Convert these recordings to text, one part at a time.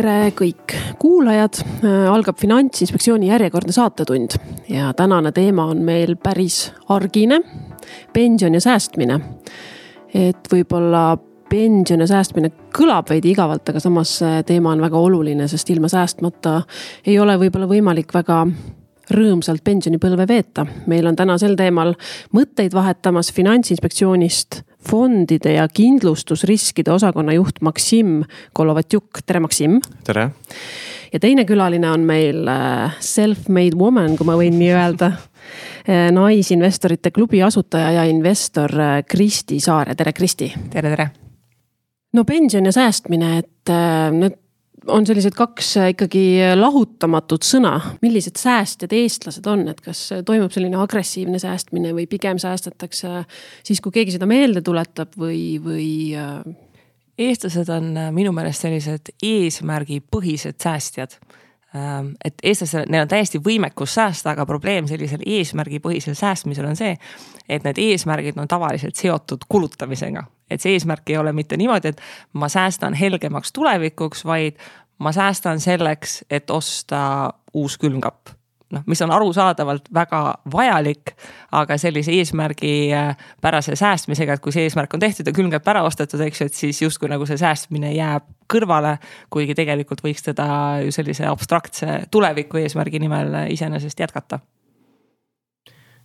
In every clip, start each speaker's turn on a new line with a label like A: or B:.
A: tere kõik kuulajad, algab Finantsinspektsiooni järjekordne saatetund ja tänane teema on meil päris argine, pension ja säästmine. et võib-olla pension ja säästmine kõlab veidi igavalt, aga samas teema on väga oluline, sest ilma säästmata ei ole võib-olla võimalik väga rõõmsalt pensionipõlve veeta. meil on täna sel teemal mõtteid vahetamas Finantsinspektsioonist fondide ja kindlustusriskide osakonna juht Maksim Kolovatjuk, tere Maksim.
B: tere.
A: ja teine külaline on meil äh, self-made woman, kui ma võin nii öelda. Äh, naisinvestorite klubi asutaja ja investor äh, Kristi Saare, tere Kristi.
C: tere, tere.
A: no pension ja säästmine, et need on sellised kaks äh, ikkagi lahutamatut sõna. millised säästjad eestlased on, et kas toimub selline agressiivne säästmine või pigem säästetakse siis, kui keegi seda meelde tuletab või, või? Äh?
C: eestlased on äh, minu meelest sellised eesmärgipõhised säästjad et eestlasel, neil on täiesti võimekus säästa, aga probleem sellisel eesmärgipõhisel säästmisel on see, et need eesmärgid on tavaliselt seotud kulutamisega et see eesmärk ei ole mitte niimoodi, et ma säästan helgemaks tulevikuks, vaid ma säästan selleks, et osta uus külmkapp. Noh, mis on arusaadavalt väga vajalik, aga sellise eesmärgipärase säästmisega, et kui see eesmärk on tehtud ja külmkapp ära ostetud, eks ju, et siis justkui nagu see säästmine jääb kõrvale. kuigi tegelikult võiks teda ju sellise abstraktse tuleviku eesmärgi nimel iseenesest jätkata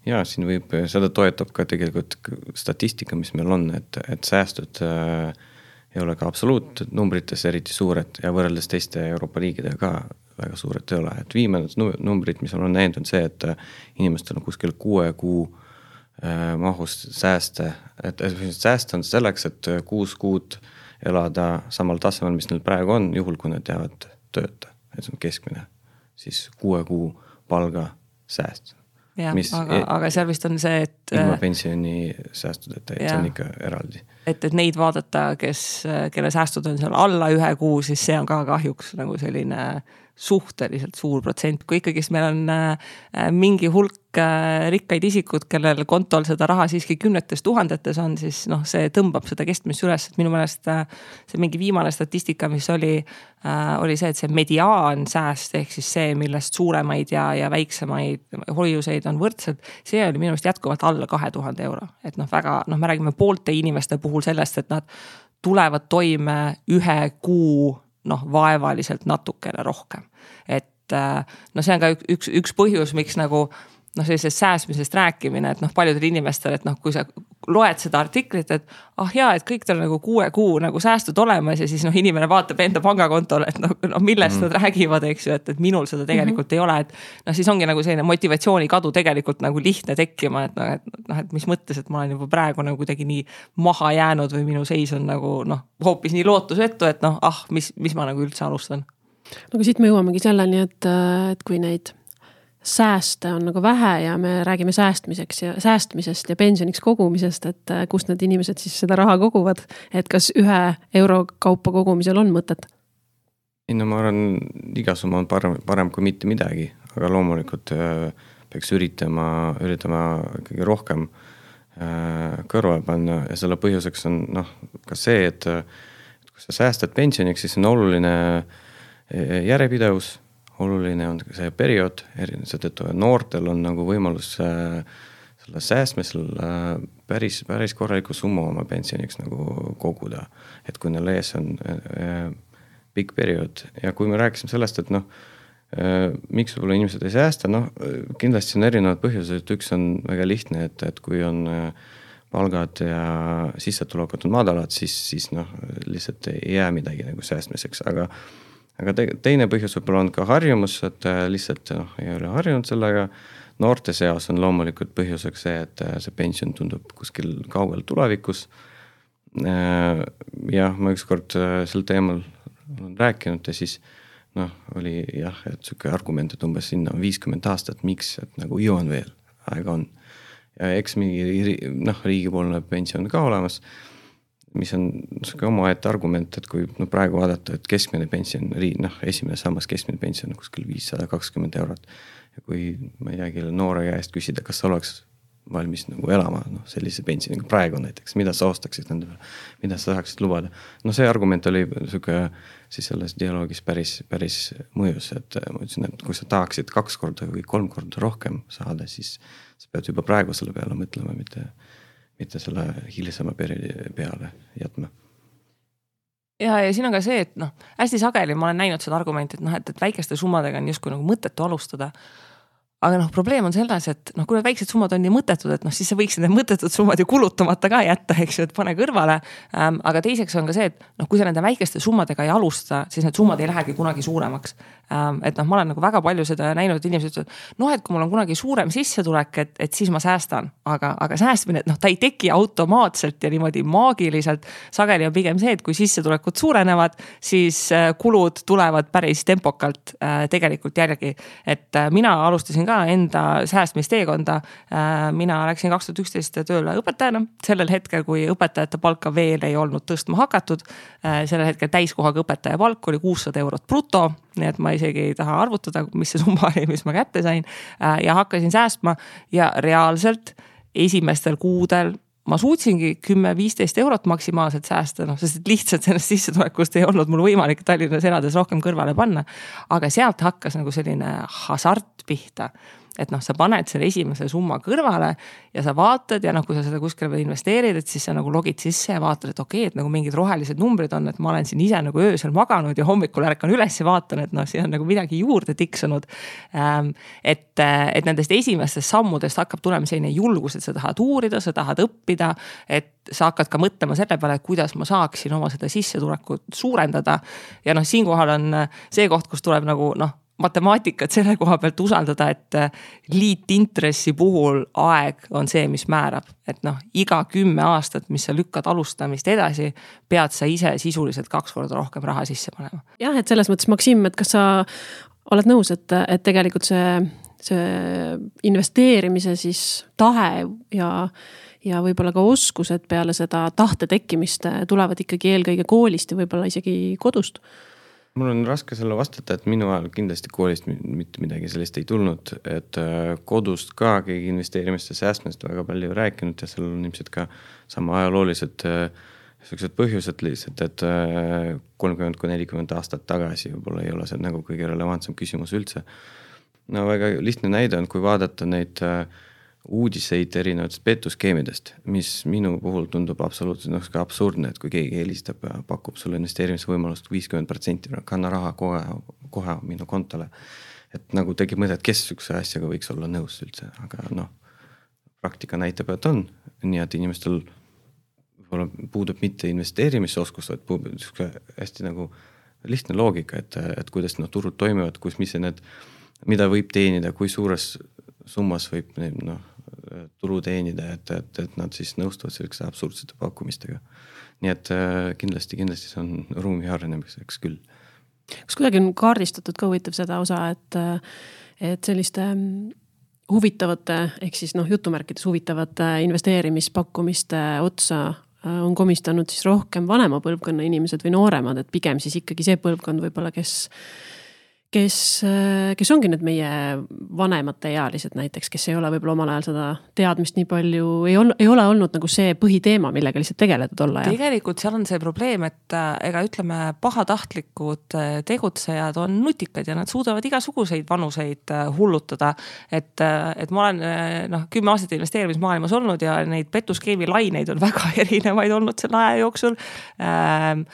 B: ja siin võib, seda toetab ka tegelikult statistika, mis meil on, et, et säästud äh, ei ole ka absoluutnumbrites eriti suured ja võrreldes teiste Euroopa riikidega ka väga suured ei ole, et viimased numbrid, mis olen näinud, on see, et äh, inimestel on kuskil kuue kuu äh, mahus sääste, et sääst on selleks, et äh, kuus kuud elada samal tasemel, mis neil praegu on, juhul kui nad jäävad tööta, et see on keskmine, siis kuue kuu palga sääst
C: jah, aga, e- aga seal vist on see, et.
B: ilma äh, pensionisäästudeta, et see on ikka eraldi.
C: et, et neid vaadata, kes, kelle säästud on seal alla ühe kuu, siis see on ka kahjuks nagu selline suhteliselt suur protsent, kui ikkagist meil on äh, mingi hulk äh, rikkaid isikud, kellel kontol seda raha siiski kümnetes tuhandetes on, siis noh, see tõmbab seda kestmist üles, et minu meelest äh, see mingi viimane statistika, mis oli, oli see, et see mediaansääst ehk siis see, millest suuremaid ja, ja väiksemaid hoiuseid on võrdselt. see oli minu meelest jätkuvalt alla kahe tuhande euro, et noh, väga noh, me räägime poolte inimeste puhul sellest, et nad tulevad toime ühe kuu noh, vaevaliselt natukene rohkem. et äh, no see on ka üks, üks, üks põhjus, miks nagu noh, sellisest säästmisest rääkimine, et noh, paljudel inimestel, et noh, kui sa loed seda artiklit, et ah jaa, et kõik tal nagu kuue kuu nagu säästud olemas ja siis noh, inimene vaatab enda pangakontole, et noh, noh millest mm. nad räägivad, eks ju, et, et minul seda tegelikult mm -hmm. ei ole, et. noh, siis ongi nagu selline motivatsiooni kadu tegelikult nagu lihtne tekkima, et noh, et noh, et mis mõttes, et ma olen juba praegu nagu kuidagi nii maha jäänud või minu seis on nagu noh, hoopis nii lootusetu, et noh, ah, mis, mis ma nagu üldse alustan.
A: no aga siit me jõuamegi selleni, et, et kui neid sääste on nagu vähe ja me räägime säästmiseks ja säästmisest ja pensioniks kogumisest, et äh, kust need inimesed siis seda raha koguvad. et kas ühe euro kaupa kogumisel on mõtet?
B: ei no ma arvan, iga summa on parem, parem kui mitte midagi, aga loomulikult äh, peaks üritama, üritama ikkagi rohkem äh, kõrvale panna ja selle põhjuseks on noh, ka see, et, kui sa säästad pensioniks, siis on oluline järjepidevus oluline on see periood, seetõttu noortel on nagu võimalus äh, selle säästmisel äh, päris, päris korraliku summa oma pensioniks nagu koguda. et kui neil ees on äh, pikk periood. Ja kui me rääkisime sellest, et noh, miks võib-olla inimesed ei säästa, noh kindlasti on erinevad põhjused, üks on väga lihtne, et, et kui on palgad ja sissetulekud on madalad, siis, siis noh, lihtsalt ei jää midagi nagu säästmiseks, aga aga te, teine põhjus võib-olla on ka harjumus, et äh, lihtsalt noh, ei ole harjunud sellega. noorte seas on loomulikult põhjuseks see, et äh, see pension tundub kuskil kaugel tulevikus. Äh, jah, ma ükskord sel teemal olen rääkinud ja siis noh, oli jah, et sihuke argument, et umbes sinna on viiskümmend aastat, miks, et nagu jõuan veel, aega on. eks mingi noh, riigipoolne pension ka olemas mis on sihuke omaette argument, et kui no praegu vaadata, et keskmine pension, noh, esimene sammas keskmine pension on kuskil viissada kakskümmend eurot. ja kui ma ei tea, kelle noore käest küsida, kas oleks valmis nagu elama, noh sellise pensioniga praegu näiteks, mida sa ostaksid nende peale, mida sa tahaksid lubada. no see argument oli sihuke siis selles dialoogis päris, päris mõjus, et ma ütlesin, et kui sa tahaksid kaks korda või kolm korda rohkem saada, siis sa pead juba praegu selle peale mõtlema, mitte, mitte selle hilisema perioodi peale jätma.
C: Ja, ja siin on ka see, et noh, hästi sageli ma olen näinud seda argumenti, et noh, et, et väikeste summadega on justkui nagu mõttetu alustada aga noh, probleem on selles, et noh, kui need väiksed summad on nii mõttetud, et noh, siis sa võiksid need mõttetud summad ju kulutamata ka jätta, eks ju, et pane kõrvale ähm,. aga teiseks on ka see, et noh, kui sa nende väikeste summadega ei alusta, siis need summad ei lähegi kunagi suuremaks ähm,. et noh, ma olen nagu väga palju seda näinud, et inimesed ütlevad, noh, et kui mul on kunagi suurem sissetulek, et, et siis ma säästan, aga, aga säästmine, noh, ta ei teki automaatselt ja niimoodi maagiliselt. sageli on pigem see, et kui sissetulekud suurenevad, siis äh, kulud tulevad päris tempokalt äh, tegelikult järgi. et äh, mina alustasin ka ka enda säästmisteekonda. Äh, mina läksin kaks tuhat üksteist tööle õpetajana, sellel hetkel, kui õpetajate palka veel ei olnud tõstma hakatud. Äh, sellel hetkel täiskohaga õpetaja palk oli kuussada eurot bruto, nii et ma isegi ei taha arvutada, mis see summa oli, mis ma kätte sain. Äh, ja hakkasin säästma ja reaalselt esimestel kuudel ma suutsingi kümme-viisteist eurot maksimaalselt säästa, noh, sest et lihtsalt sellest sissetulekust ei olnud mul võimalik Tallinnas elades rohkem kõrvale panna. aga sealt hakkas nagu selline hasart pihta et noh, sa paned selle esimese summa kõrvale ja sa vaatad ja noh, kui sa seda kuskile veel investeerid, et siis sa nagu logid sisse ja vaatad, et okei okay,, et nagu mingid rohelised numbrid on, et ma olen siin ise nagu öösel maganud ja hommikul ärkan üles ja vaatan, et noh, siin on nagu midagi juurde tiksunud. Ähm, et, et nendest esimestest sammudest hakkab tulema selline julgus, et sa tahad uurida, sa tahad õppida, et sa hakkad ka mõtlema selle peale, et kuidas ma saaksin oma seda sissetulekut suurendada. ja noh, siinkohal on see koht, kus tuleb nagu noh matemaatikat selle koha pealt usaldada, et äh, liitintressi puhul aeg on see, mis määrab. et noh, iga kümme aastat, mis sa lükkad alustamist edasi, pead sa ise sisuliselt kaks korda rohkem raha sisse panema.
A: jah, et selles mõttes, Maksim, et kas sa oled nõus, et, et tegelikult see, see investeerimise siis tahe ja ja võib-olla ka oskused peale seda tahte tekkimist tulevad ikkagi eelkõige koolist ja võib-olla isegi kodust
B: mul on raske selle vastata, et minu ajal kindlasti koolist mitte midagi sellist ei tulnud, et äh, kodust ka keegi investeerimist ja säästmist väga palju ei rääkinud ja seal on ilmselt ka sama ajaloolised äh, siuksed põhjused lihtsalt, et äh, kolmkümmend kuni nelikümmend aastat tagasi võib-olla ei ole see nagu kõige relevantsem küsimus üldse. no väga lihtne näide on, kui vaadata neid äh, uudiseid erinevatest petuskeemidest, mis minu puhul tundub absoluutselt noh, sihuke absurdne, et kui keegi helistab ja pakub sulle investeerimisvõimalust viiskümmend protsenti, kanna raha kohe, kohe minu kontole. et nagu tekib mõte, et kes sihukese asjaga võiks olla nõus üldse, aga noh, praktika näitab, et on, nii et inimestel võib-olla puudub mitte investeerimisoskus, vaid puudub sihuke hästi nagu lihtne loogika, et, et kuidas noh, turud toimivad, kus, mis need, mida võib teenida, kui suures summas võib noh tulu teenida, et, et, et nad siis nõustuvad selliste absurdsete pakkumistega. nii et äh, kindlasti, kindlasti see on ruumi arenemiseks küll.
A: kas kuidagi on kaardistatud ka huvitav seda osa, et, et selliste huvitavate ehk siis noh, jutumärkides huvitavate investeerimispakkumiste otsa äh, on komistanud siis rohkem vanema põlvkonna inimesed või nooremad, et pigem siis ikkagi see põlvkond võib-olla, kes kes, kes ongi need meie vanemateealised näiteks, kes ei ole võib-olla omal ajal seda teadmist nii palju, ei olnud, ei ole olnud nagu see põhiteema, millega lihtsalt tegeleda tol ajal.
C: tegelikult seal on see probleem, et äh, ega ütleme, pahatahtlikud äh, tegutsejad on nutikad ja nad suudavad igasuguseid vanuseid äh, hullutada. et, et ma olen noh, kümme aastat investeerimismaailmas olnud ja neid petuskeemi laineid on väga erinevaid olnud selle aja jooksul. Ähm,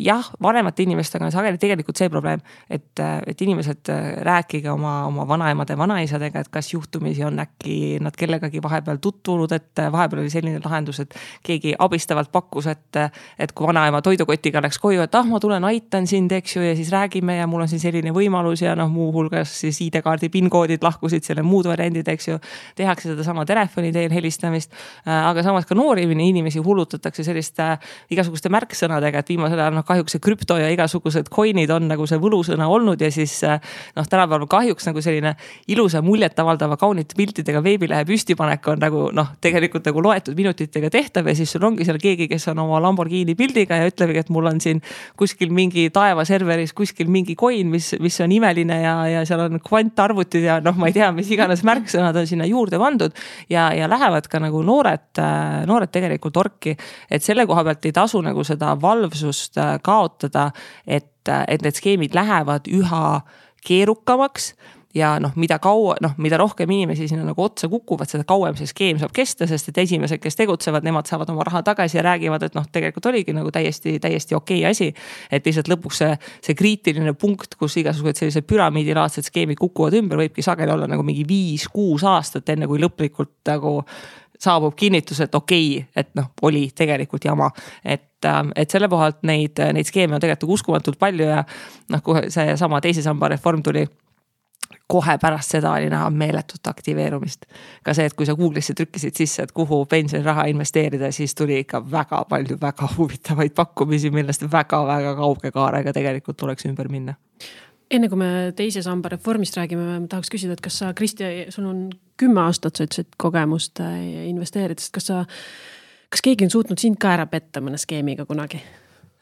C: jah, vanemate inimestega on sageli tegelikult see probleem, et et inimesed äh, rääkige oma, oma vanaemade, vanaisadega, et kas juhtumisi on äkki nad kellegagi vahepeal tutvunud, et äh, vahepeal oli selline lahendus, et keegi abistavalt pakkus, et, äh, et kui vanaema toidukotiga läks koju, et ah, ma tulen, aitan sind, eks ju, ja siis räägime ja mul on siin selline võimalus ja noh, muuhulgas siis ID-kaardi PIN koodid lahkusid, selle muud variandid, eks ju. tehakse sedasama telefoni teel helistamist, aga samas ka noori inimesi hullutatakse selliste igasuguste märksõnadega, et viimasel ajal noh, kahjuks see krüpto ja igasugused coin'id on nagu see võlusõna olnud ja ja siis noh, tänapäeval kahjuks nagu selline ilusa muljetavaldava kaunite piltidega veebilehe püstipanek on nagu noh, tegelikult nagu loetud minutitega tehtav ja siis sul ongi seal keegi, kes on oma Lamborghini pildiga ja ütlebki, et mul on siin kuskil mingi taevaserveris kuskil mingi coin, mis, mis on imeline ja, ja seal on kvantarvutid ja noh, ma ei tea, mis iganes märksõnad on sinna juurde pandud. ja, ja lähevad ka nagu noored, noored tegelikult orki, et selle koha pealt ei tasu nagu seda valvsust kaotada, et, et need skeemid lähevad üha keerukamaks ja noh, mida kaua, noh, mida rohkem inimesi sinna nagu otsa kukuvad, seda kauem see skeem saab kesta, sest et esimesed, kes tegutsevad, nemad saavad oma raha tagasi ja räägivad, et noh, tegelikult oligi nagu täiesti, täiesti okei okay asi. et lihtsalt lõpuks see, see kriitiline punkt, kus igasugused sellised püramiidilaadsed skeemid kukuvad ümber, võibki sageli olla nagu mingi viis-kuus aastat, enne kui lõplikult nagu saabub kinnitus, et okei okay,, et noh, oli tegelikult jama. et, ähm, et selle kohalt neid, neid skeeme on tegelikult uskumatult palju ja noh, kui seesama teise samba reform tuli kohe pärast seda oli näha meeletut aktiveerumist. ka see, et kui sa Google'isse trükkisid sisse, et kuhu pensioniraha investeerida, siis tuli ikka väga palju väga huvitavaid pakkumisi, millest väga-väga kauge kaarega tegelikult tuleks ümber minna.
A: Enne kui me teise samba reformist räägime, ma tahaks küsida, et kas sa, Kristi, sul on kümme aastat, sa ütlesid, kogemust äh, investeeridest, kas sa, kas keegi on suutnud sind ka ära petta mõne skeemiga kunagi?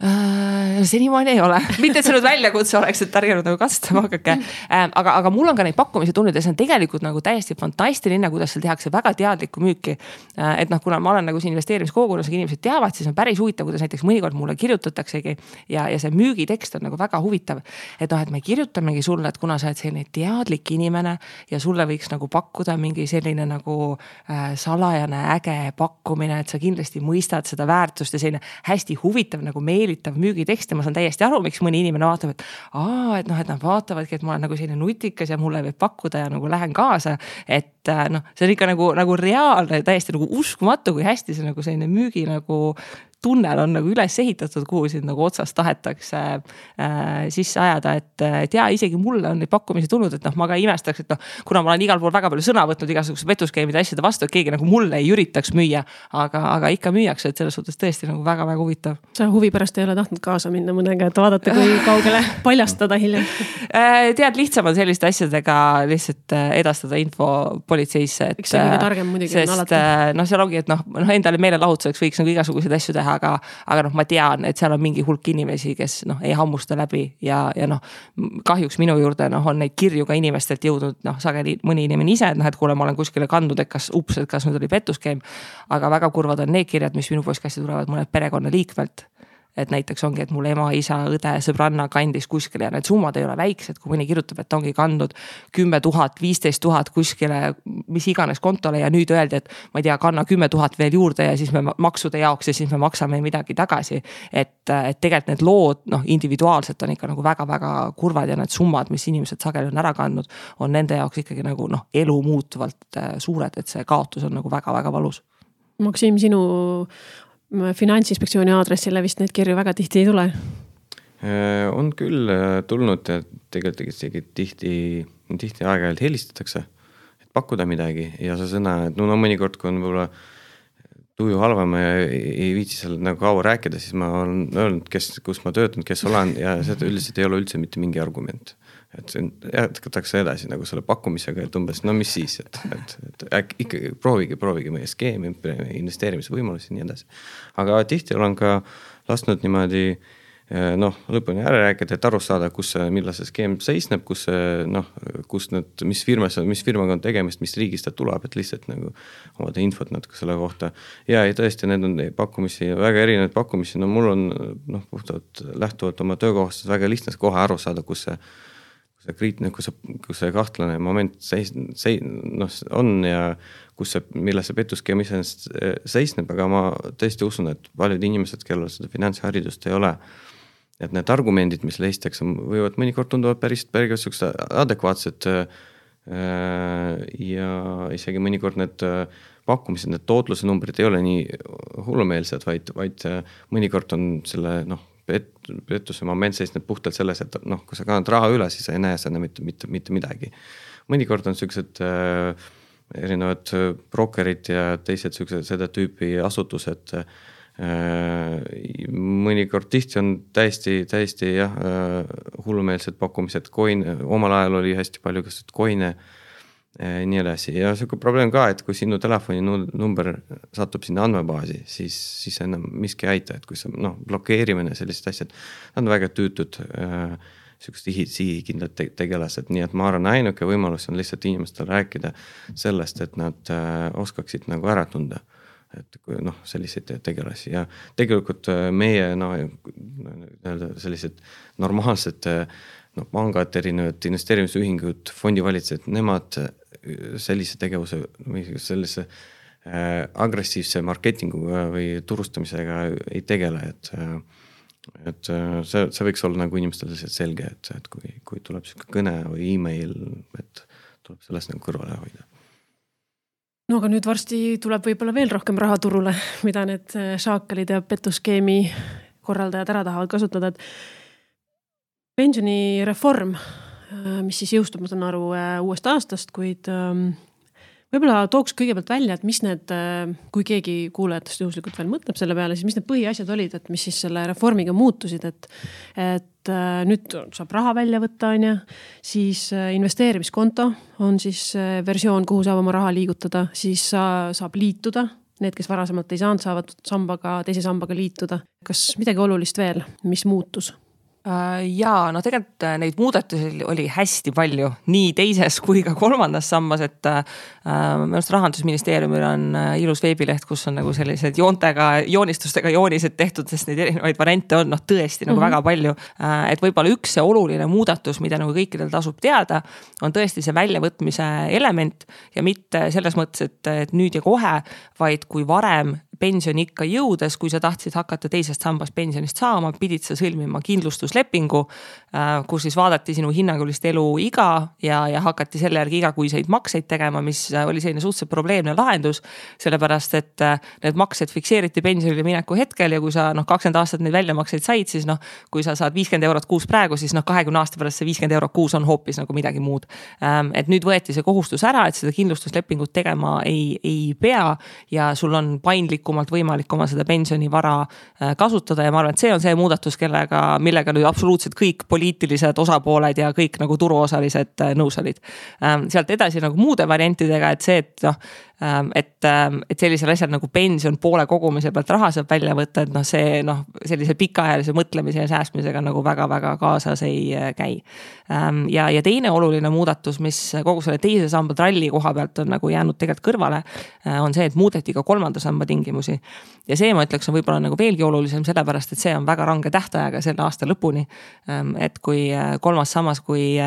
C: Äh, senimaani ei ole, mitte et see nüüd väljakutse oleks, et ärge nagu katsetama hakake ähm,. aga, aga mul on ka neid pakkumisi tulnud ja see on tegelikult nagu täiesti fantastiline, kuidas seal tehakse väga teadlikku müüki. Äh, et noh, kuna ma olen nagu siin investeerimiskogukonnas, inimesed teavad, siis on päris huvitav, kuidas näiteks mõnikord mulle kirjutataksegi. ja, ja see müügitekst on nagu väga huvitav. et noh, et me kirjutamegi sulle, et kuna sa oled selline teadlik inimene ja sulle võiks nagu pakkuda mingi selline nagu äh, salajane äge pakkumine, et sa kindlasti mõistad seda väärtust ja selline hästi huvitav nagu meil meelitav müügitekst ja ma saan täiesti aru, miks mõni inimene vaatab, et aa, et noh, et nad vaatavadki, et ma olen nagu selline nutikas ja mulle võib pakkuda ja nagu lähen kaasa. et äh, noh, see on ikka nagu, nagu reaalne, täiesti nagu uskumatu, kui hästi see nagu selline müügi nagu tunnel on nagu üles ehitatud, kuhu sind nagu otsast tahetakse äh, sisse ajada, et, et ja isegi mulle on neid pakkumisi tulnud, et noh, ma ka imestaks, et noh, kuna ma olen igal pool väga palju sõna võtnud igasuguste petuskeemide asjade vastu, et keegi nagu mulle ei üritaks müüa. aga, aga ikka müüakse, et selles suhtes tõesti nagu väga-väga huvitav.
A: sa huvi pärast ei ole tahtnud kaasa minna mõnega, et vaadata, kui kaugele paljastada hiljem
C: äh, tead, lihtsam on selliste asjadega lihtsalt äh, edastada info politseisse, et.
A: eks see on kõige targem muidugi.
C: sest noh, seal ongi, et noh, noh endale meelelahutuseks võiks nagu igasuguseid asju teha, aga, aga noh, ma tean, et seal on mingi hulk inimesi, kes noh, ei hammusta läbi ja, ja noh. kahjuks minu juurde noh, on neid kirju ka inimestelt jõudnud noh, sageli mõni inimene ise, et noh, et kuule, ma olen kuskile kandnud, et kas ups, et kas nüüd oli pettuskeem. aga väga kurvad on need kirjad, mis minu postkasti tulevad mõnelt perekonnaliikmelt et näiteks ongi, et mul ema, isa, õde, sõbranna kandis kuskile ja need summad ei ole väiksed, kui mõni kirjutab, et ongi kandnud kümme tuhat, viisteist tuhat kuskile, mis iganes kontole ja nüüd öeldi, et ma ei tea, kanna kümme tuhat veel juurde ja siis me maksude jaoks ja siis me maksame midagi tagasi. et, et tegelikult need lood noh, individuaalselt on ikka nagu väga-väga kurvad ja need summad, mis inimesed sageli on ära kandnud, on nende jaoks ikkagi nagu noh, elu muutuvalt äh, suured, et see kaotus on nagu väga-väga valus
A: Maksim, sinu finantsinspektsiooni aadressile vist neid kirju väga tihti ei tule?
B: Äh, on küll äh, tulnud ja tegelikult isegi tihti, tihti aeg-ajalt helistatakse, et pakkuda midagi ja sa sõna, et no, no mõnikord, kui on võib-olla tuju halvem ja ei viitsi seal nagu kaua rääkida, siis ma olen öelnud, kes, kus ma töötan, kes olen ja seda üldiselt ei ole üldse mitte mingi argument et see jätkatakse edasi nagu selle pakkumisega, et umbes no mis siis, et, et, et äkki ikkagi proovige, proovige meie skeemi, investeerimise võimalusi ja nii edasi. aga tihti olen ka lasknud niimoodi eh, noh, lõpuni ära rääkida, et aru saada, kus millal see skeem seisneb, kus see noh, kus need, mis firmas, mis firmaga on tegemist, mis riigist ta tuleb, et lihtsalt nagu omada infot natuke selle kohta. ja, ja tõesti, need on pakkumisi, väga erinevaid pakkumisi, no mul on noh, puhtalt lähtuvalt oma töökohast väga lihtne kohe aru saada, kus see see kriitiline, kus see, kus see kahtlane moment seis-, sei-, noh, on ja kus see, milles see pettuskeem iseenesest eh, seisneb, aga ma tõesti usun, et paljud inimesed, kellel seda finantsharidust ei ole, et need argumendid, mis leitakse, võivad mõnikord tunduvad päris, päris siuksed adekvaatsed. Eh, ja isegi mõnikord need eh, pakkumised, need tootluse numbrid ei ole nii hullumeelsed, vaid, vaid mõnikord on selle noh pet-, pettuse moment seisneb puhtalt selles, et noh, kui sa kannad raha üle, siis sa ei näe sinna mitte, mitte, mitte midagi. mõnikord on siuksed äh, erinevad brokerid ja teised siuksed seda tüüpi asutused äh, mõnikord tihti on täiesti, täiesti jah, hullumeelsed pakkumised, coin, omal ajal oli hästi palju kasutatud coin'e nii edasi ja sihuke probleem ka, et kui sinu telefoni number satub sinna andmebaasi, siis, siis enam miski ei aita, et kui sa noh, blokeerimine, sellised asjad, nad on väga tüütud äh, sihukesed sihikindlad te tegelased, nii et ma arvan, ainuke võimalus on lihtsalt inimestele rääkida sellest, et nad äh, oskaksid nagu ära tunda. et kui noh, selliseid tegelasi ja tegelikult äh, meie noh, nii-öelda sellised normaalsed äh, noh, pangad, erinevad investeerimisühingud, fondivalitsejad, nemad äh, sellise tegevuse või sellise äh, agressiivse marketinguga või turustamisega ei tegele, et äh, et äh, see, see võiks olla nagu inimestele lihtsalt selge, et, et kui, kui tuleb sihuke kõne või email, et tuleb sellest nagu kõrvale hoida.
A: no aga nüüd varsti tuleb võib-olla veel rohkem raha turule, mida need äh, šaakalid ja petuskeemi korraldajad ära tahavad kasutada, et pensionireform, äh, mis siis jõustub, ma saan aru, uuest aastast, kuid ähm, võib-olla tooks kõigepealt välja, et mis need, äh, kui keegi kuulajatest juhuslikult veel mõtleb selle peale, siis mis need põhiasjad olid, et mis siis selle reformiga muutusid, et. et äh, nüüd saab raha välja võtta, on ju, siis äh, investeerimiskonto on siis versioon, kuhu saab oma raha liigutada, siis sa, saab liituda need, kes varasemalt ei saanud, saavad sambaga, teise sambaga liituda. kas midagi olulist veel, mis muutus?
C: Äh, ja no tegelikult äh, neid muudatusi oli hästi palju nii teises kui ka kolmandas sambas, et äh, minu arust rahandusministeeriumil on äh, ilus veebileht, kus on nagu sellised joontega, joonistustega joonised tehtud, sest neid erinevaid variante on noh, tõesti nagu mm -hmm. väga palju äh,. et võib-olla üks see oluline muudatus, mida nagu kõikidel tasub teada, on tõesti see väljavõtmise element ja mitte selles mõttes, et, et nüüd ja kohe, vaid kui varem pensioniikka jõudes, kui sa tahtsid hakata teisest sambast pensionist saama, pidid sa sõlmima kindlustuslepingu, äh, kus siis vaadati sinu hinnangulist eluiga ja, ja hakati selle järgi igakuiseid makseid tegema, mis oli selline suhteliselt probleemne lahendus. sellepärast, et äh, need maksed fikseeriti pensionile mineku hetkel ja kui sa noh, kakskümmend aastat neid väljamakseid said, siis noh, kui sa saad viiskümmend eurot kuus praegu, siis noh, kahekümne aasta pärast see viiskümmend eurot kuus on hoopis nagu midagi muud. Ähm, et nüüd võeti see kohustus ära, et seda kindlustuslepingut tegema ei, ei pea ja sul on paindlik paindlikumalt võimalik oma seda pensionivara äh, kasutada ja ma arvan, et see on see muudatus, kellega, millega nüüd absoluutselt kõik poliitilised osapooled ja kõik nagu turuosalised äh, nõus olid. Ähm, sealt edasi nagu muude variantidega, et see, et noh, et, ähm, et sellisel asjal nagu pension poole kogumise pealt raha saab välja võtta, et noh, see noh, sellise pikaajalise mõtlemise ja säästmisega nagu väga-väga kaasas ei äh, käi. Ähm, ja, ja teine oluline muudatus, mis kogu selle teise samba tralli koha pealt on nagu jäänud tegelikult kõrvale, äh, on see, et muudeti ka kolmanda samba tingimusi. ja see, ma ütleks, on võib-olla nagu veelgi olulisem, sellepärast et see on väga range tähtajaga selle aasta lõpuni. et kui äh, kolmas sammas, kui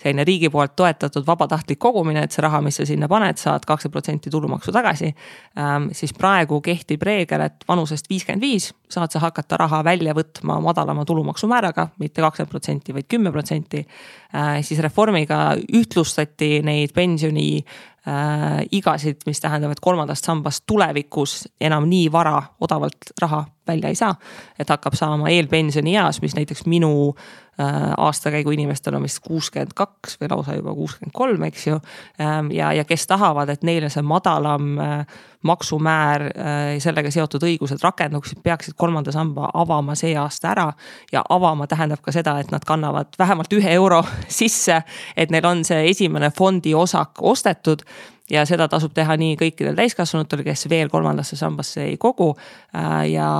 C: selline riigi poolt toetatud vabatahtlik kogumine, et see raha, mis sa sinna paned, saad kakskümmend protsenti protsenti tulumaksu tagasi. Ähm, siis praegu kehtib reegel, et vanusest viiskümmend viis saad sa hakata raha välja võtma madalama tulumaksumääraga mitte, mitte kakskümmend protsenti, vaid kümme protsenti. Äh, siis reformiga ühtlustati neid pensioni äh, igasid, mis tähendab, et kolmandast sambast tulevikus enam nii vara odavalt raha välja ei saa. et hakkab saama eelpensioni eas, mis näiteks minu äh, aastakäigu inimestel on vist kuuskümmend kaks või lausa juba kuuskümmend kolm, eks ju ähm,. ja, ja kes tahavad, et neile see madalam äh, maksumäär äh,, sellega seotud õigused rakenduksid, peaksid kolmanda samba avama see aasta ära. ja avama tähendab ka seda, et nad kannavad vähemalt ühe euro sisse, et neil on see esimene fondi osak ostetud ja seda tasub teha nii kõikidel täiskasvanutel, kes veel kolmandasse sambasse ei kogu. Äh, ja,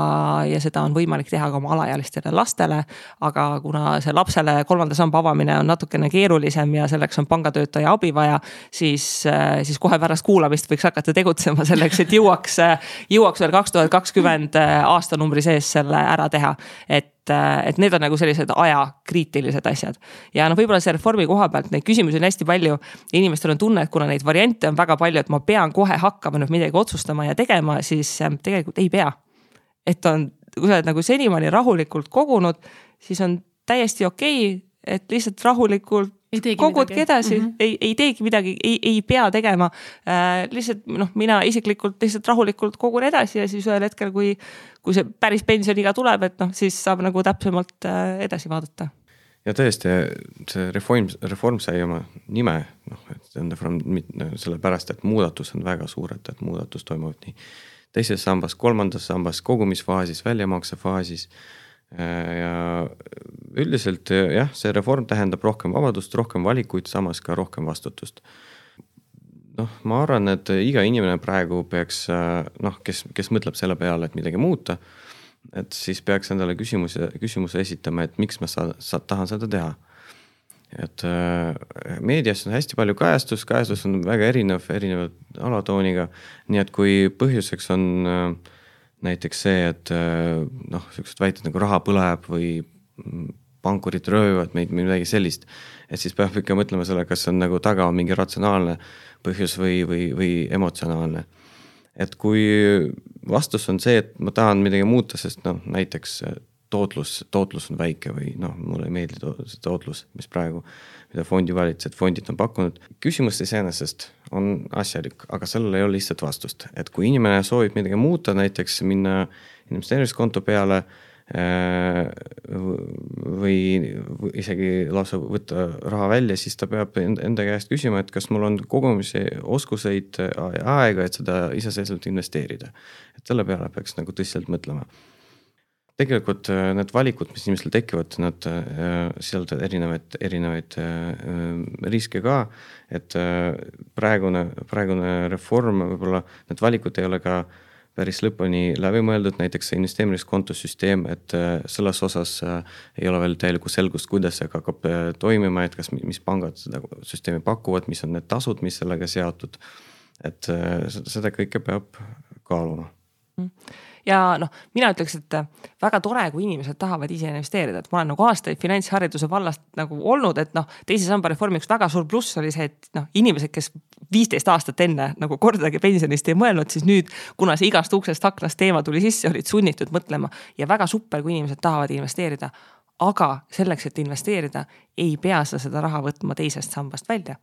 C: ja seda on võimalik teha ka oma alaealistele lastele. aga kuna see lapsele kolmanda samba avamine on natukene keerulisem ja selleks on pangatöötaja abi vaja, siis, äh, siis kohe pärast kuulamist võiks hakata tegutsema selleks, et jõuaks, jõuaks veel kaks tuhat kakskümmend aastanumbri sees selle ära teha. et et, äh, et need on nagu sellised ajakriitilised asjad. ja noh, võib-olla see reformi koha pealt neid küsimusi on hästi palju. inimestel on tunne, et kuna neid variante on väga palju, et ma pean kohe hakkama nüüd midagi otsustama ja tegema, siis ähm, tegelikult ei pea. et on, kui sa oled nagu senimaani rahulikult kogunud, siis on täiesti okei okay, et lihtsalt rahulikult kogudki midagi. edasi mm, -hmm. ei, ei teegi midagi, ei, ei pea tegema äh,. lihtsalt noh, mina isiklikult lihtsalt rahulikult kogun edasi ja siis ühel hetkel, kui, kui see päris pensioniiga tuleb, et noh, siis saab nagu täpsemalt äh, edasi vaadata.
B: ja tõesti, see reform, reform sai oma nime, noh, et see on reform sellepärast, et muudatus on väga suured, et muudatus toimuvad nii teises sambas, kolmandas sambas, kogumisfaasis, väljamaksefaasis. Ja üldiselt jah, see reform tähendab rohkem vabadust, rohkem valikuid, samas ka rohkem vastutust noh, ma arvan, et iga inimene praegu peaks noh, kes, kes mõtleb selle peale, et midagi muuta. et siis peaks endale küsimuse, küsimuse esitama, et miks ma sa, sa, tahan seda teha. et äh, meedias on hästi palju kajastust, kajastus on väga erinev, erineva alatooniga. nii et kui põhjuseks on äh, näiteks see, et äh, noh, siuksed väited nagu raha põleb või pankurid röövivad meid või midagi sellist. et siis peab ikka mõtlema selle, kas on nagu taga on mingi ratsionaalne põhjus või, või, või emotsionaalne. et kui vastus on see, et ma tahan midagi muuta, sest noh, näiteks tootlus, tootlus on väike või noh, mulle ei meeldi to see tootlus, mis praegu, mida fondivalitsejad, fondid on pakkunud. küsimus iseenesest on asjalik, aga sellel ei ole lihtsat vastust, et kui inimene soovib midagi muuta, näiteks minna investeerimiskonto peale Äh, või isegi lausa võtta raha välja, siis ta peab enda käest küsima, et kas mul on kogumise oskuseid ja aega, et seda iseseisvalt investeerida. et selle peale peaks nagu tõsiselt mõtlema. Tegelikult äh, need valikud, mis inimestel tekivad, nad äh, sisaldavad erinevaid, erinevaid riske ka. et praegune, praegune reform, võib-olla need valikud ei ole ka päris lõpuni läbi mõeldud, näiteks see investeerimiskonto süsteem, et äh, selles osas äh, ei ole veel täielikku selgust, kuidas see hakkab äh, toimima, et kas, mis pangad seda süsteemi pakuvad, mis on need tasud, mis sellega seotud. et seda kõike peab kaaluma
C: mm ja noh, mina ütleks, et äh, väga tore, kui inimesed tahavad ise investeerida, et ma olen nagu aastaid finantshariduse vallast nagu olnud, et noh, teise samba reformi üks väga suur pluss oli see, et noh, inimesed, kes viisteist aastat enne nagu kordagi pensionist ei mõelnud, siis nüüd, kuna see igast uksest aknast teema tuli sisse, olid sunnitud mõtlema. Ja väga super, kui inimesed tahavad investeerida. aga selleks, et investeerida, ei pea sa seda raha võtma teisest sambast välja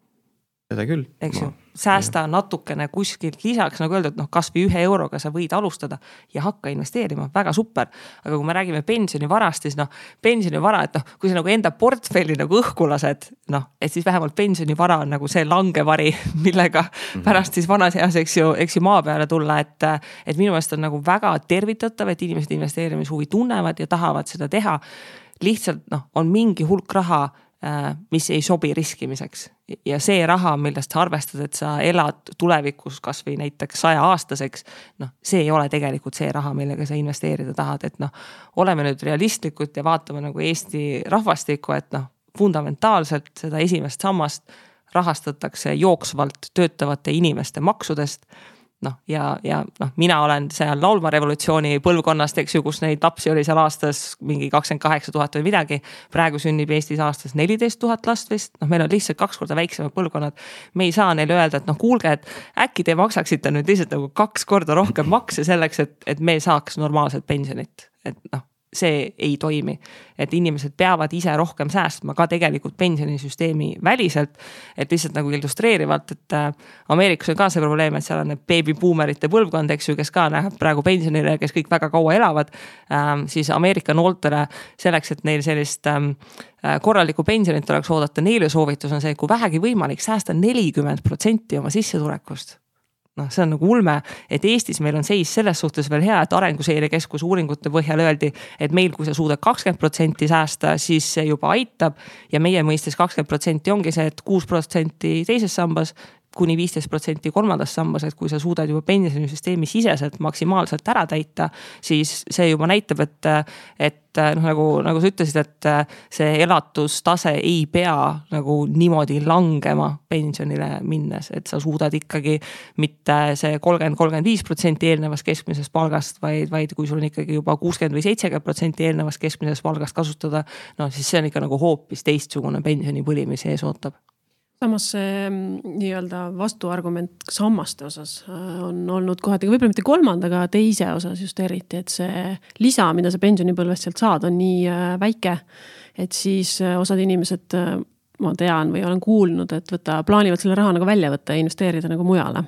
B: seda küll.
C: eks ju, säästa jah. natukene kuskilt lisaks, nagu öeldud, noh, kasvõi ühe euroga sa võid alustada ja hakka investeerima, väga super. aga kui me räägime pensionivarast, siis noh, pensionivara, et noh, kui sa nagu enda portfelli nagu õhku lased, noh, et siis vähemalt pensionivara on nagu see langevari, millega mm -hmm. pärast siis vanas eas, eks ju, eks ju maa peale tulla, et. et minu meelest on nagu väga tervitatav, et inimesed investeerimishuvi tunnevad ja tahavad seda teha. lihtsalt noh, on mingi hulk raha mis ei sobi riskimiseks. ja see raha, millest sa arvestad, et sa elad tulevikus kasvõi näiteks saja aastaseks. noh, see ei ole tegelikult see raha, millega sa investeerida tahad, et noh, oleme nüüd realistlikud ja vaatame nagu Eesti rahvastikku, et noh, fundamentaalselt seda esimest sammast rahastatakse jooksvalt töötavate inimeste maksudest noh, ja, ja noh, mina olen seal laulva revolutsiooni põlvkonnast, eks ju, kus neid lapsi oli seal aastas mingi kakskümmend kaheksa tuhat või midagi. praegu sünnib Eestis aastas neliteist tuhat last vist, noh, meil on lihtsalt kaks korda väiksemad põlvkonnad. me ei saa neile öelda, et noh, kuulge, et äkki te maksaksite nüüd lihtsalt nagu kaks korda rohkem makse selleks, et, et me saaks normaalset pensionit, et noh see ei toimi. et inimesed peavad ise rohkem säästma ka tegelikult pensionisüsteemi väliselt. et lihtsalt nagu illustreerivalt, et äh, Ameerikas on ka see probleem, et seal on need beebibuumerite põlvkond, eks ju, kes ka läheb praegu pensionile, kes kõik väga kaua elavad ähm,. siis Ameerika noortele selleks, et neil sellist ähm, äh, korralikku pensionit oleks oodata, neile soovitus on see, kui vähegi võimalik säästa nelikümmend protsenti oma sissetulekust noh, see on nagu ulme, et Eestis meil on seis selles suhtes veel hea, et Arenguseire Keskuse uuringute põhjal öeldi, et meil, kui sa suudad kakskümmend protsenti säästa, siis see juba aitab. ja meie mõistes kakskümmend protsenti ongi see et, et kuus protsenti teises sambas kuni viisteist protsenti kolmandas sambas, et kui sa suudad juba pensionisüsteemi siseselt maksimaalselt ära täita, siis see juba näitab, et, et noh, nagu, nagu sa ütlesid, et see elatustase ei pea nagu niimoodi langema pensionile minnes, et sa suudad ikkagi mitte see kolmkümmend, kolmkümmend viis protsenti eelnevast keskmisest palgast, vaid, vaid kui sul on ikkagi juba kuuskümmend või seitsekümmend protsenti eelnevast keskmisest palgast kasutada. no siis see on ikka nagu hoopis teistsugune pensionipõli, mis ees ootab
A: samas see mm, nii-öelda vastuargument sammaste osas äh, on olnud kohati, võib-olla mitte kolmanda, aga teise osas just eriti, et see lisa, mida sa pensionipõlvest sealt saad, on nii äh, väike. et siis äh, osad inimesed, ma tean või olen kuulnud, et võta, plaanivad selle raha nagu välja võtta ja investeerida nagu mujale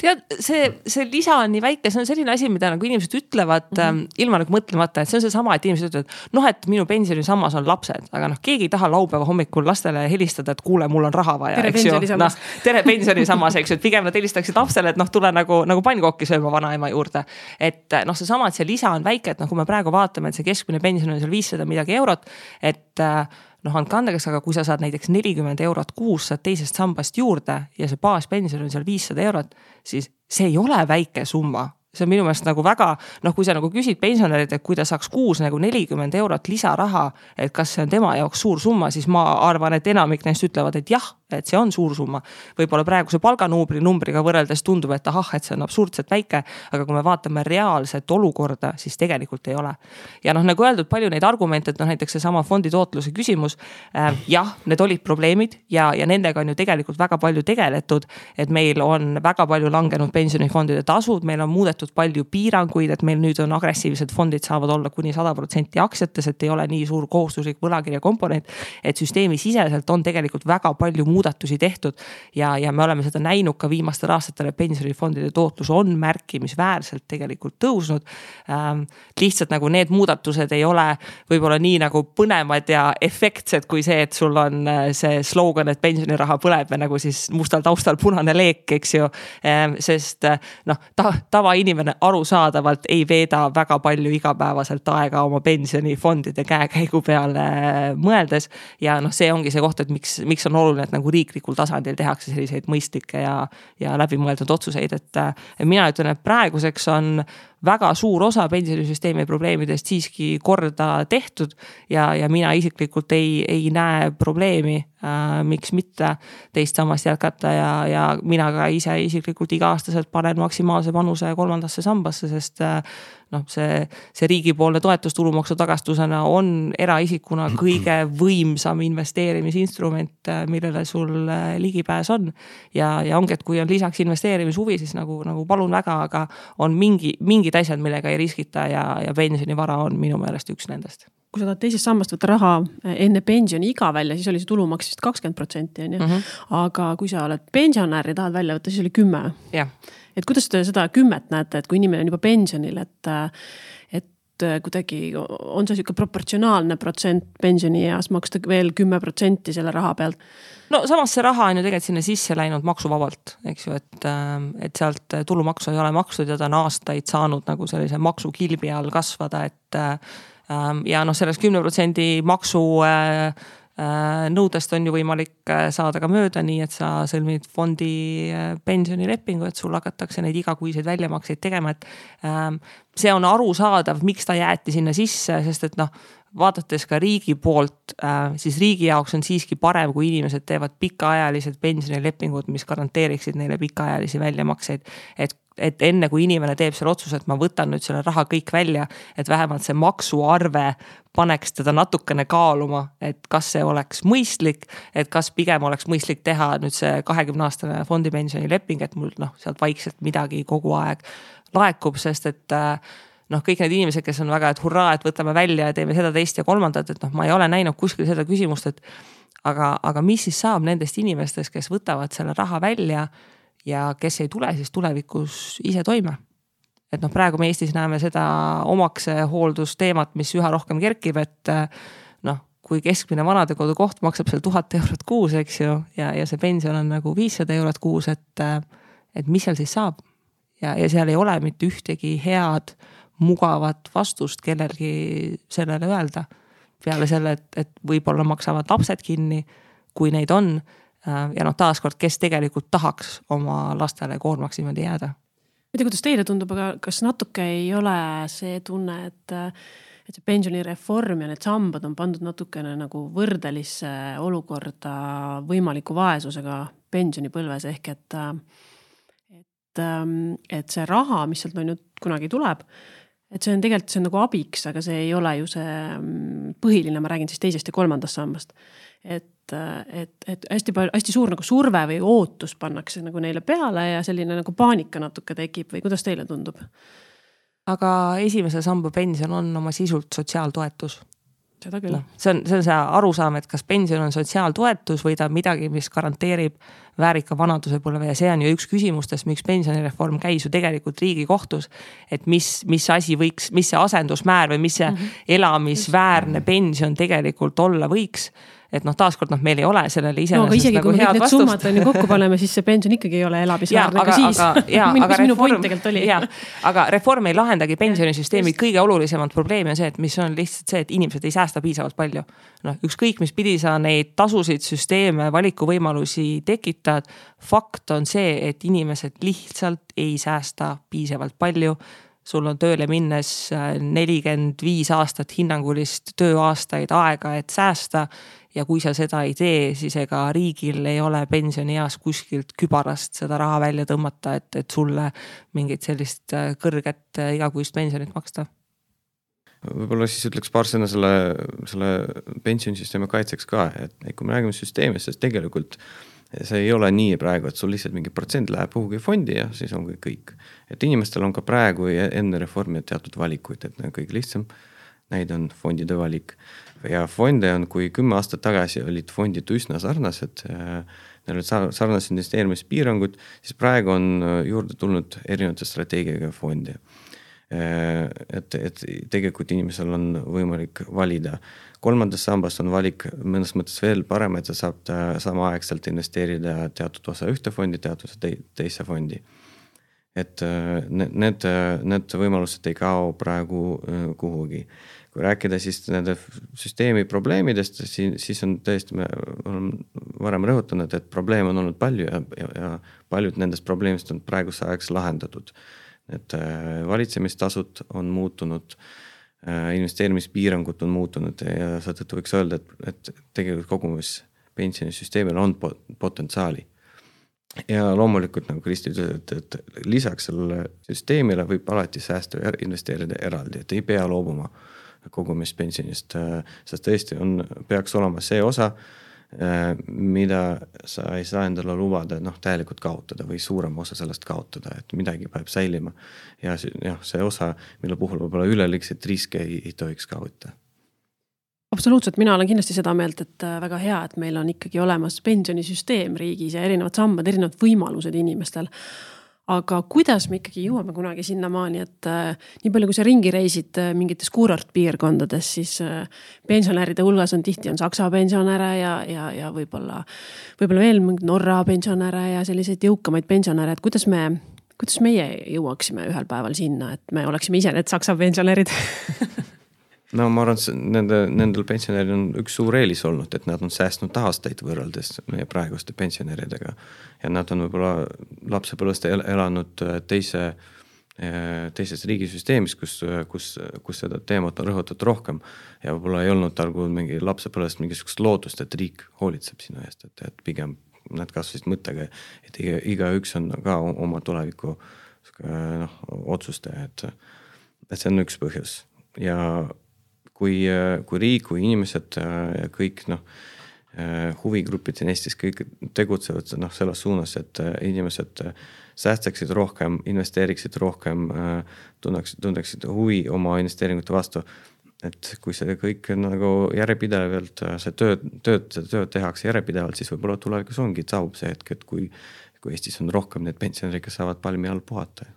C: tead, see, see lisa on nii väike, see on selline asi, mida nagu inimesed ütlevad mm -hmm. ähm, ilma nagu mõtlemata, et see on seesama, et inimesed ütlevad, noh, et minu pensionisammas on lapsed, aga noh, keegi ei taha laupäeva hommikul lastele helistada, et kuule, mul on raha vaja, eks ju. noh, tere pensionisammas, eks ju, et pigem nad helistaksid lapsele, et noh, tule nagu, nagu pannkooki sööma vanaema juurde. et noh, seesama, et see lisa on väike, et noh, kui me praegu vaatame, et see keskmine pension on seal viissada midagi eurot, et äh, noh, andke andeks, aga kui sa saad näiteks nelikümmend eurot kuus, saad teisest sambast juurde ja see baaspension on seal viissada eurot, siis see ei ole väike summa. See on minu meelest nagu väga noh, kui sa nagu küsid pensionärilt, et kui ta saaks kuus nagu nelikümmend eurot lisaraha, et kas see on tema jaoks suur summa, siis ma arvan, et enamik neist ütlevad, et jah, et see on suur summa. võib-olla praeguse palganumbri numbriga võrreldes tundub, et ahah, et see on absurdselt väike, aga kui me vaatame reaalset olukorda, siis tegelikult ei ole. ja noh, nagu öeldud, palju neid argumente, et noh, näiteks seesama fondi tootluse küsimus äh,. jah, need olid probleemid ja, ja nendega on ju tegelikult väga palju tegeletud. et meil on väga palju langenud pensionifondide tasud, meil on muudetud palju piiranguid, et meil nüüd on agressiivsed fondid saavad olla kuni sada protsenti aktsiates, et ei ole nii suur kohustuslik võlakirja komponent. et süsteemisiseselt on tegelikult väga palju muudatusi tehtud ja, ja me oleme seda näinud ka viimastel aastatel, et pensionifondide tootlus on märkimisväärselt tegelikult tõusnud ähm,. lihtsalt nagu need muudatused ei ole võib-olla nii nagu põnevad ja efektsed kui see, et sul on äh, see slogan, et pensioniraha põleb ja nagu siis mustal taustal punane leek, eks ju ähm,. sest äh, noh ta,, tavainimene arusaadavalt ei veeda väga palju igapäevaselt aega oma pensionifondide käekäigu peale äh, mõeldes. ja noh, see ongi see koht, et miks, miks on oluline, et nagu nagu riiklikul tasandil tehakse selliseid mõistlikke ja, ja läbimõeldud otsuseid, et. mina ütlen, et praeguseks on väga suur osa pensionisüsteemi probleemidest siiski korda tehtud. ja, ja mina isiklikult ei, ei näe probleemi äh,, miks mitte teist sammast jätkata ja, ja mina ka ise isiklikult iga-aastaselt panen maksimaalse panuse kolmandasse sambasse, sest äh, noh, see, see riigipoolne toetus tulumaksu tagastusena on eraisikuna kõige võimsam investeerimisinstrument, äh, millele sul äh, ligipääs on. ja, ja ongi, et kui on lisaks investeerimishuvi, siis nagu, nagu palun väga, aga on mingi, mingid asjad, millega ei riskita ja, ja pensionivara on minu meelest üks nendest
A: kui sa tahad teisest sambast võtta raha enne pensioniiga välja, siis oli see tulumaks vist kakskümmend protsenti on ju. Mhm. aga kui sa oled pensionär ja tahad välja võtta, siis oli kümme.
C: jah
A: et kuidas te seda kümmet näete, et kui inimene on juba pensionil, et, et kuidagi on see sihuke proportsionaalne protsent pensionieas maksta veel kümme protsenti selle raha pealt?
C: no samas see raha on ju tegelikult sinna sisse läinud maksuvabalt, eks ju, et, et sealt tulumaksu ei ole makstud ja ta on aastaid saanud nagu sellise maksukilbi all kasvada, et. ja noh, sellest kümne protsendi maksu Äh, nõudest on ju võimalik äh, saada ka mööda, nii et sa sõlmid fondi äh, pensionilepingu, et sul hakatakse neid igakuiseid väljamakseid tegema, et. Ähm, see on arusaadav, miks ta jäeti sinna sisse, sest et noh, vaadates ka riigi poolt, siis riigi jaoks on siiski parem, kui inimesed teevad pikaajalised pensionilepingud, mis garanteeriksid neile pikaajalisi väljamakseid. et et enne kui inimene teeb selle otsuse, et ma võtan nüüd selle raha kõik välja, et vähemalt see maksuarve paneks teda natukene kaaluma, et kas see oleks mõistlik, et kas pigem oleks mõistlik teha nüüd see kahekümne aastane fondipensionileping, et mul noh, sealt vaikselt midagi kogu aeg laekub, sest et noh, kõik need inimesed, kes on väga, et hurraa, et võtame välja ja teeme seda, teist ja kolmandat, et noh, ma ei ole näinud kuskil seda küsimust, et aga, aga mis siis saab nendest inimestest, kes võtavad selle raha välja ja kes ei tule siis tulevikus ise toime. et noh, praegu me Eestis näeme seda omaksehooldusteemat, mis üha rohkem kerkib, et noh, kui keskmine vanadekodu koht maksab seal tuhat eurot kuus, eks ju, ja, ja see pension on nagu viissada eurot kuus, et, et mis seal siis saab. ja, ja seal ei ole mitte ühtegi head, mugavat vastust kellelgi sellele öelda. peale selle, et, et võib-olla maksavad lapsed kinni, kui neid on ja noh, taaskord, kes tegelikult tahaks oma lastele koormaks niimoodi jääda.
A: ma ei tea, kuidas teile tundub, aga kas natuke ei ole see tunne, et, et see pensionireform ja need sambad on pandud natukene nagu võrdelisse olukorda võimaliku vaesusega pensionipõlves ehk et, et, et see raha, mis sealt on ju kunagi tuleb et see on tegelikult, see on nagu abiks, aga see ei ole ju see mm, põhiline, ma räägin siis teisest ja kolmandast sambast. et et, et hästi palju, hästi suur nagu surve või ootus pannakse nagu neile peale ja selline nagu paanika natuke tekib või kuidas teile tundub?
C: aga esimese samba pension on oma sisult sotsiaaltoetus
A: seda küll. noh,
C: see on, see on see arusaam, et kas pension on sotsiaaltoetus või ta on midagi, mis garanteerib väärika vanadusepõlve ja see on ju üks küsimustest, miks pensionireform käis ju tegelikult Riigikohtus. et mis, mis asi võiks, mis see asendusmäär või mis see mm -hmm. elamisväärne pension tegelikult olla võiks et noh, taaskord noh, meil ei ole sellele iseenesest no, isegi, nagu head vastust. summad
A: on ju kokku paneme, siis see pension ikkagi ei ole elamisväärne ka siis.
C: mis minu point tegelikult oli. aga reform ei lahendagi pensionisüsteemi kõige olulisemat probleemi on see, et mis on lihtsalt see, et inimesed ei säästa piisavalt palju. noh, ükskõik mis pidi sa neid tasusid, süsteeme, valikuvõimalusi tekitad. fakt on see, et inimesed lihtsalt ei säästa piisavalt palju sul on tööle minnes nelikümmend viis aastat hinnangulist tööaastaid aega, et säästa ja kui sa seda ei tee, siis ega riigil ei ole pensionieas kuskilt kübarast seda raha välja tõmmata, et, et sulle mingit sellist äh, kõrget äh, igakuist pensionit maksta.
B: Võib-olla siis ütleks paar sõna selle, selle pensionisüsteemi kaitseks ka, et, kui me räägime süsteemist, siis tegelikult see ei ole nii praegu, et sul lihtsalt mingi protsent läheb kuhugi fondi ja siis ongi kõik. et inimestel on ka praegu ja enne reformi teatud valikuid, et kõige lihtsam. Näide on fondide valik ja fonde on, kui kümme aastat tagasi olid fondid üsna sarnased äh,, neil olid sarnased investeerimispiirangud, siis praegu on äh, juurde tulnud erinevate strateegiaga fonde äh,. et, et tegelikult inimesel on võimalik valida. kolmandas sambas on valik mõnes mõttes veel parem, et ta saab ta samaaegselt investeerida teatud osa ühte fondi, teatud osa te, teise fondi et need, need võimalused ei kao praegu kuhugi kui rääkida siis nende süsteemi probleemidest, siis on tõesti, me oleme varem rõhutanud, et probleeme on olnud palju ja, ja, ja paljud nendest probleemidest on praeguseks ajaks lahendatud. et äh, valitsemistasud on muutunud äh,, investeerimispiirangud on muutunud ja seetõttu võiks öelda, et, et tegelikult kogumispensionisüsteemil on potentsiaali ja loomulikult nagu Kristi ütles, et, et lisaks sellele süsteemile võib alati säästa ja investeerida eraldi, et ei pea loobuma äh, kogumispensionist, äh, sest tõesti on, peaks olema see osa, äh, mida sa ei saa endale lubada noh, täielikult kaotada või suurem osa sellest kaotada, et midagi peab säilima. ja jah, see osa, mille puhul võib-olla üleliigseid riske ei, ei tohiks ka võtta
A: absoluutselt, mina olen kindlasti seda meelt, et äh, väga hea, et meil on ikkagi olemas pensionisüsteem riigis ja erinevad sambad, erinevad võimalused inimestel aga kuidas me ikkagi jõuame kunagi sinnamaani, et äh, nii palju, kui sa ringi reisid äh, mingites kuurortpiirkondades, siis äh, pensionäride hulgas on tihti on Saksa pensionäre ja, ja, ja võib-olla, võib-olla veel mingeid Norra pensionäre ja selliseid jõukamaid pensionäre, et kuidas me, kuidas meie jõuaksime ühel päeval sinna, et me oleksime ise need Saksa pensionärid
B: no ma arvan, et nende, nendel pensionäridel on üks suur eelis olnud, et nad on säästnud aastaid võrreldes meie praeguste pensionäridega. ja nad on võib-olla lapsepõlvest elanud äh, teise, äh, teises riigisüsteemis, kus, kus, kus seda teemat on rõhutatud rohkem. ja võib-olla ei olnud kui mingi lapsepõlvest mingisugust lootust, et riik hoolitseb sinu eest, et, et pigem nad kasvasid mõttega, et iga, igaüks on ka oma tuleviku noh, otsustaja, et, et see on üks põhjus ja kui, kui riik, kui inimesed kõik noh, huvigrupid siin Eestis kõik tegutsevad noh, selles suunas, et inimesed säästaksid rohkem, investeeriksid rohkem, tunneksid, tunneksid huvi oma investeeringute vastu. et kui see kõik nagu järjepidevalt, see tööd, tööd, seda tööd tehakse järjepidevalt, siis võib-olla tulevikus ongi, saabub see hetk, et kui, kui Eestis on rohkem neid pensionäre, kes saavad palmi all puhata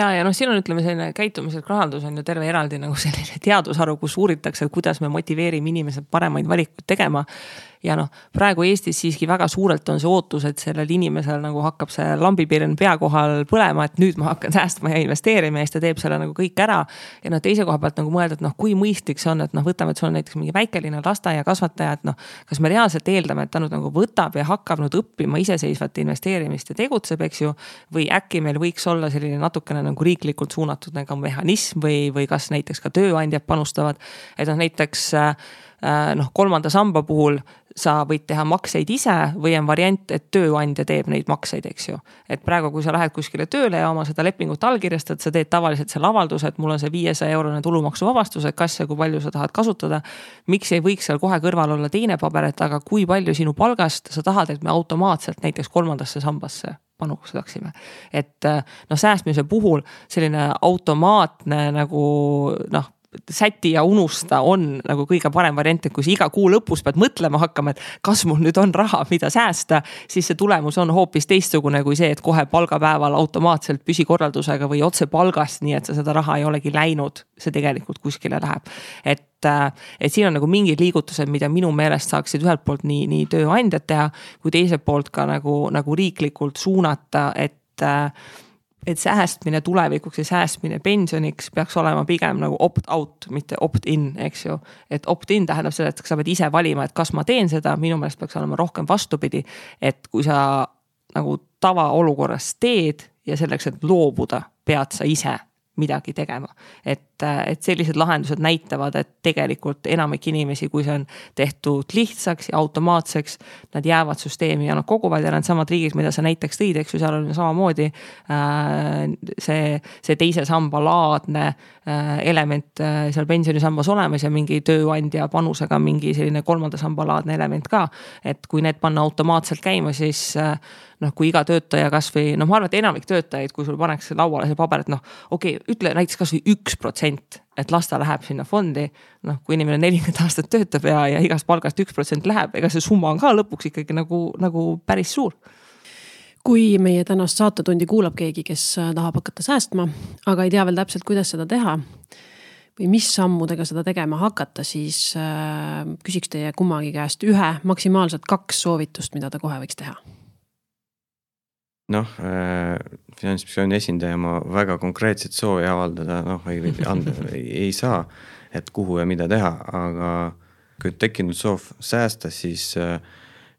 C: ja, ja noh, siin on, ütleme, selline käitumislik rahandus on ju terve eraldi nagu selline teadusharu, kus uuritakse, kuidas me motiveerime inimesed paremaid valikuid tegema ja noh, praegu Eestis siiski väga suurelt on see ootus, et sellel inimesel nagu hakkab see lambipirn pea kohal põlema, et nüüd ma hakkan säästma ja investeerima ja siis ta teeb selle nagu kõik ära. ja noh, teise koha pealt nagu mõelda, et noh, kui mõistlik see on, et noh, võtame, et sul on näiteks mingi väikeline lasteaiakasvataja, et noh. kas me reaalselt eeldame, et ta nüüd nagu võtab ja hakkab nüüd õppima iseseisvat investeerimist ja tegutseb, eks ju. või äkki meil võiks olla selline natukene nagu riiklikult suunatud nagu mehhanism või, või kas näiteks ka tööandjad panustavad. et noh, näiteks äh, noh, kolmanda samba puhul sa võid teha makseid ise või on variant, et tööandja teeb neid makseid, eks ju. et praegu, kui sa lähed kuskile tööle ja oma seda lepingut allkirjastad, sa teed tavaliselt selle avalduse, et mul on see viiesaja eurone tulumaksuvabastus, et kas ja kui palju sa tahad kasutada. miks ei võiks seal kohe kõrval olla teine paber, et aga kui palju sinu palgast sa tahad, et me automaatselt näiteks kolmandasse sambasse panustaksime. et noh, säästmise puhul selline automaatne nagu noh säti ja unusta on nagu kõige parem variant, et kui sa iga kuu lõpus pead mõtlema hakkama, et kas mul nüüd on raha, mida säästa, siis see tulemus on hoopis teistsugune kui see, et kohe palgapäeval automaatselt püsikorraldusega või otse palgast, nii et sa seda raha ei olegi läinud, see tegelikult kuskile läheb. et et siin on nagu mingid liigutused, mida minu meelest saaksid ühelt poolt nii, nii tööandjad teha, kui teiselt poolt ka nagu, nagu riiklikult suunata, et et säästmine tulevikuks ja säästmine pensioniks peaks olema pigem nagu opt-out, mitte opt-in, eks ju. et opt-in tähendab seda, et sa pead ise valima, et kas ma teen seda, minu meelest peaks olema rohkem vastupidi. et kui sa nagu tavaolukorras teed ja selleks, et loobuda, pead sa ise midagi tegema. et, et sellised lahendused näitavad, et tegelikult enamik inimesi, kui see on tehtud lihtsaks ja automaatseks, nad jäävad süsteemi ja nad koguvad ja needsamad riigid, mida sa näiteks tõid, eks ju, seal on samamoodi äh, see, see teise samba laadne äh, element äh, seal pensionisambas olemas ja mingi tööandja panusega mingi selline kolmanda samba laadne element ka. et kui need panna automaatselt käima, siis noh, kui iga töötaja kasvõi noh, ma arvan, et enamik töötajaid, kui sul pannakse lauale see paber, et noh, okei okay,, ütle näiteks kasvõi üks protsent, et las ta läheb sinna fondi. noh, kui inimene nelikümmend aastat töötab ja, ja igast palgast üks protsent läheb, ega see summa on ka lõpuks ikkagi nagu, nagu päris suur
A: kui meie tänast saatetundi kuulab keegi, kes äh, tahab hakata säästma, aga ei tea veel täpselt, kuidas seda teha või mis sammudega seda tegema hakata, siis äh, küsiks teie kummagi käest ühe, maksimaalselt kaks soovitust, mida ta kohe võiks teha
B: noh äh,, finantsinspektsiooni esindaja ma väga konkreetset soovi avaldada, noh ei, anda ei, saa, et kuhu ja mida teha, aga kui tekkinud soov säästa, siis äh,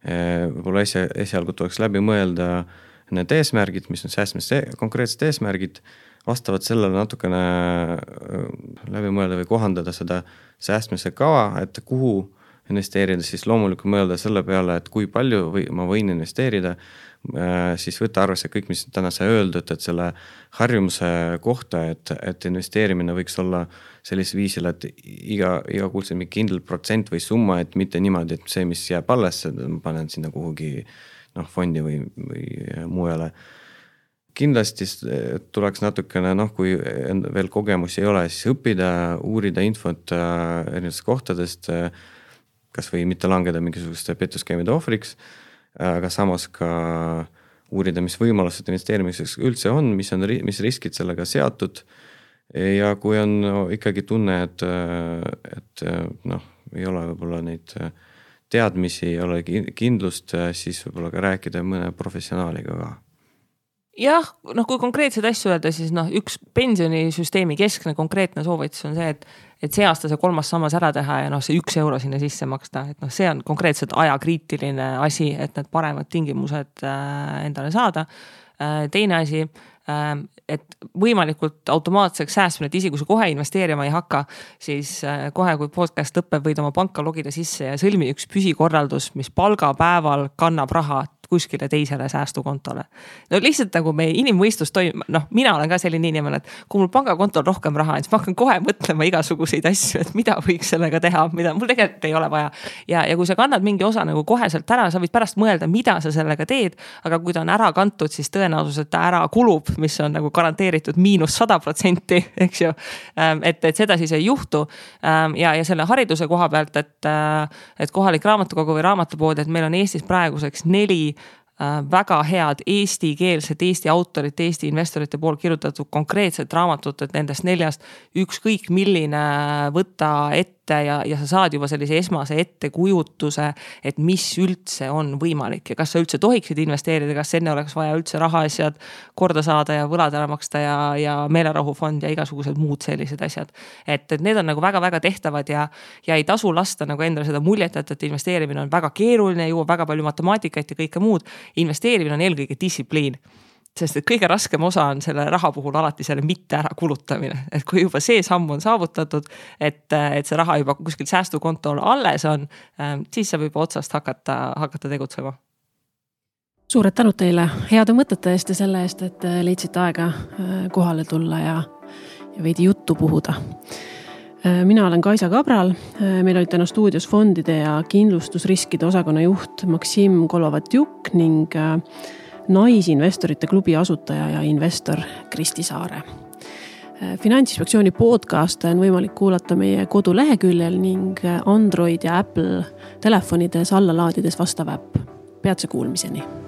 B: äh võib-olla esja, esialgu tuleks läbi mõelda need eesmärgid, mis on säästmise konkreetsed eesmärgid, vastavalt sellele natukene äh, läbi mõelda või kohandada seda säästmise kava, et kuhu investeerida, siis loomulikult mõelda selle peale, et kui palju või ma võin investeerida siis võtta arvesse kõik, mis täna sai öeldud, et selle harjumuse kohta, et, et investeerimine võiks olla sellisel viisil, et iga, igakuulselt mingi kindel protsent või summa, et mitte niimoodi, et see, mis jääb alles, ma panen sinna kuhugi noh, fondi või, või mujale. kindlasti tuleks natukene noh, kui veel kogemusi ei ole, siis õppida, uurida infot äh, erinevatest kohtadest. Äh, kasvõi mitte langeda mingisuguste petuskeemide ohvriks aga samas ka uurida, mis võimalused investeerimiseks üldse on, mis on, mis riskid sellega seatud. ja kui on ikkagi tunne, et, et noh, ei ole võib-olla neid teadmisi, ei ole kindlust, siis võib-olla ka rääkida mõne professionaaliga ka
C: jah, noh, kui konkreetseid asju öelda, siis noh, üks pensionisüsteemi keskne konkreetne soovitus on see, et et see aasta see kolmas sammas ära teha ja noh, see üks euro sinna sisse maksta, et noh, see on konkreetselt ajakriitiline asi, et need paremad tingimused äh, endale saada äh,. teine asi äh,, et võimalikult automaatseks säästmine, et isegi kui sa kohe investeerima ei hakka, siis äh, kohe, kui podcast lõpeb, võid oma panka logida sisse ja sõlmi üks püsikorraldus, mis palgapäeval kannab raha kuskile teisele säästukontole. no lihtsalt nagu meie inimmõistus toimib, noh, mina olen ka selline inimene, et kui mul pangakontol rohkem raha on, siis ma hakkan kohe mõtlema igasuguseid asju, et mida võiks sellega teha, mida mul tegelikult ei ole vaja. ja, ja kui sa kannad mingi osa nagu koheselt ära, sa võid pärast mõelda, mida sa sellega teed. aga kui ta on ära kantud, siis tõenäosus, et ta ära kulub, mis on nagu garanteeritud miinus sada protsenti, eks ju. Ähm, et, et seda siis ei juhtu. Ähm, ja, ja selle hariduse koha pealt, et, äh, et kohalik raamatukogu või raamatupood, et meil on Eestis praeguseks neli väga head eestikeelset Eesti autorite, Eesti investorite poolt kirjutatud konkreetset raamatut, et nendest neljast ükskõik milline võtta ette ette ja, ja sa saad juba sellise esmase ettekujutuse, et mis üldse on võimalik ja kas sa üldse tohiksid investeerida, kas enne oleks vaja üldse rahaasjad korda saada ja võlad ära maksta ja, ja meelerahufond ja igasugused muud sellised asjad. et, et need on nagu väga-väga tehtavad ja, ja ei tasu lasta nagu endale seda muljet, et, et investeerimine on väga keeruline, jõuab väga palju matemaatikat ja kõike muud. investeerimine on eelkõige distsipliin sest et kõige raskem osa on selle raha puhul alati selle mitte ärakulutamine, et kui juba see samm on saavutatud, et, et see raha juba kuskil säästukontol alles on, ähm, siis saab juba otsast hakata, hakata tegutsema.
A: suured tänud teile heade mõtete eest ja selle eest, et äh, leidsite aega äh, kohale tulla ja, ja veidi juttu puhuda äh, mina olen Kaisa Kabral, meil olid täna stuudios fondide ja kindlustusriskide osakonna juht Maksim Kolovat-Juk ning Naisinvestorite klubi asutaja ja investor Kristi Saare. finantsinspektsiooni podcast'e on võimalik kuulata meie koduleheküljel ning Android ja Apple telefonides alla laadides vastav äpp. peatse kuulmiseni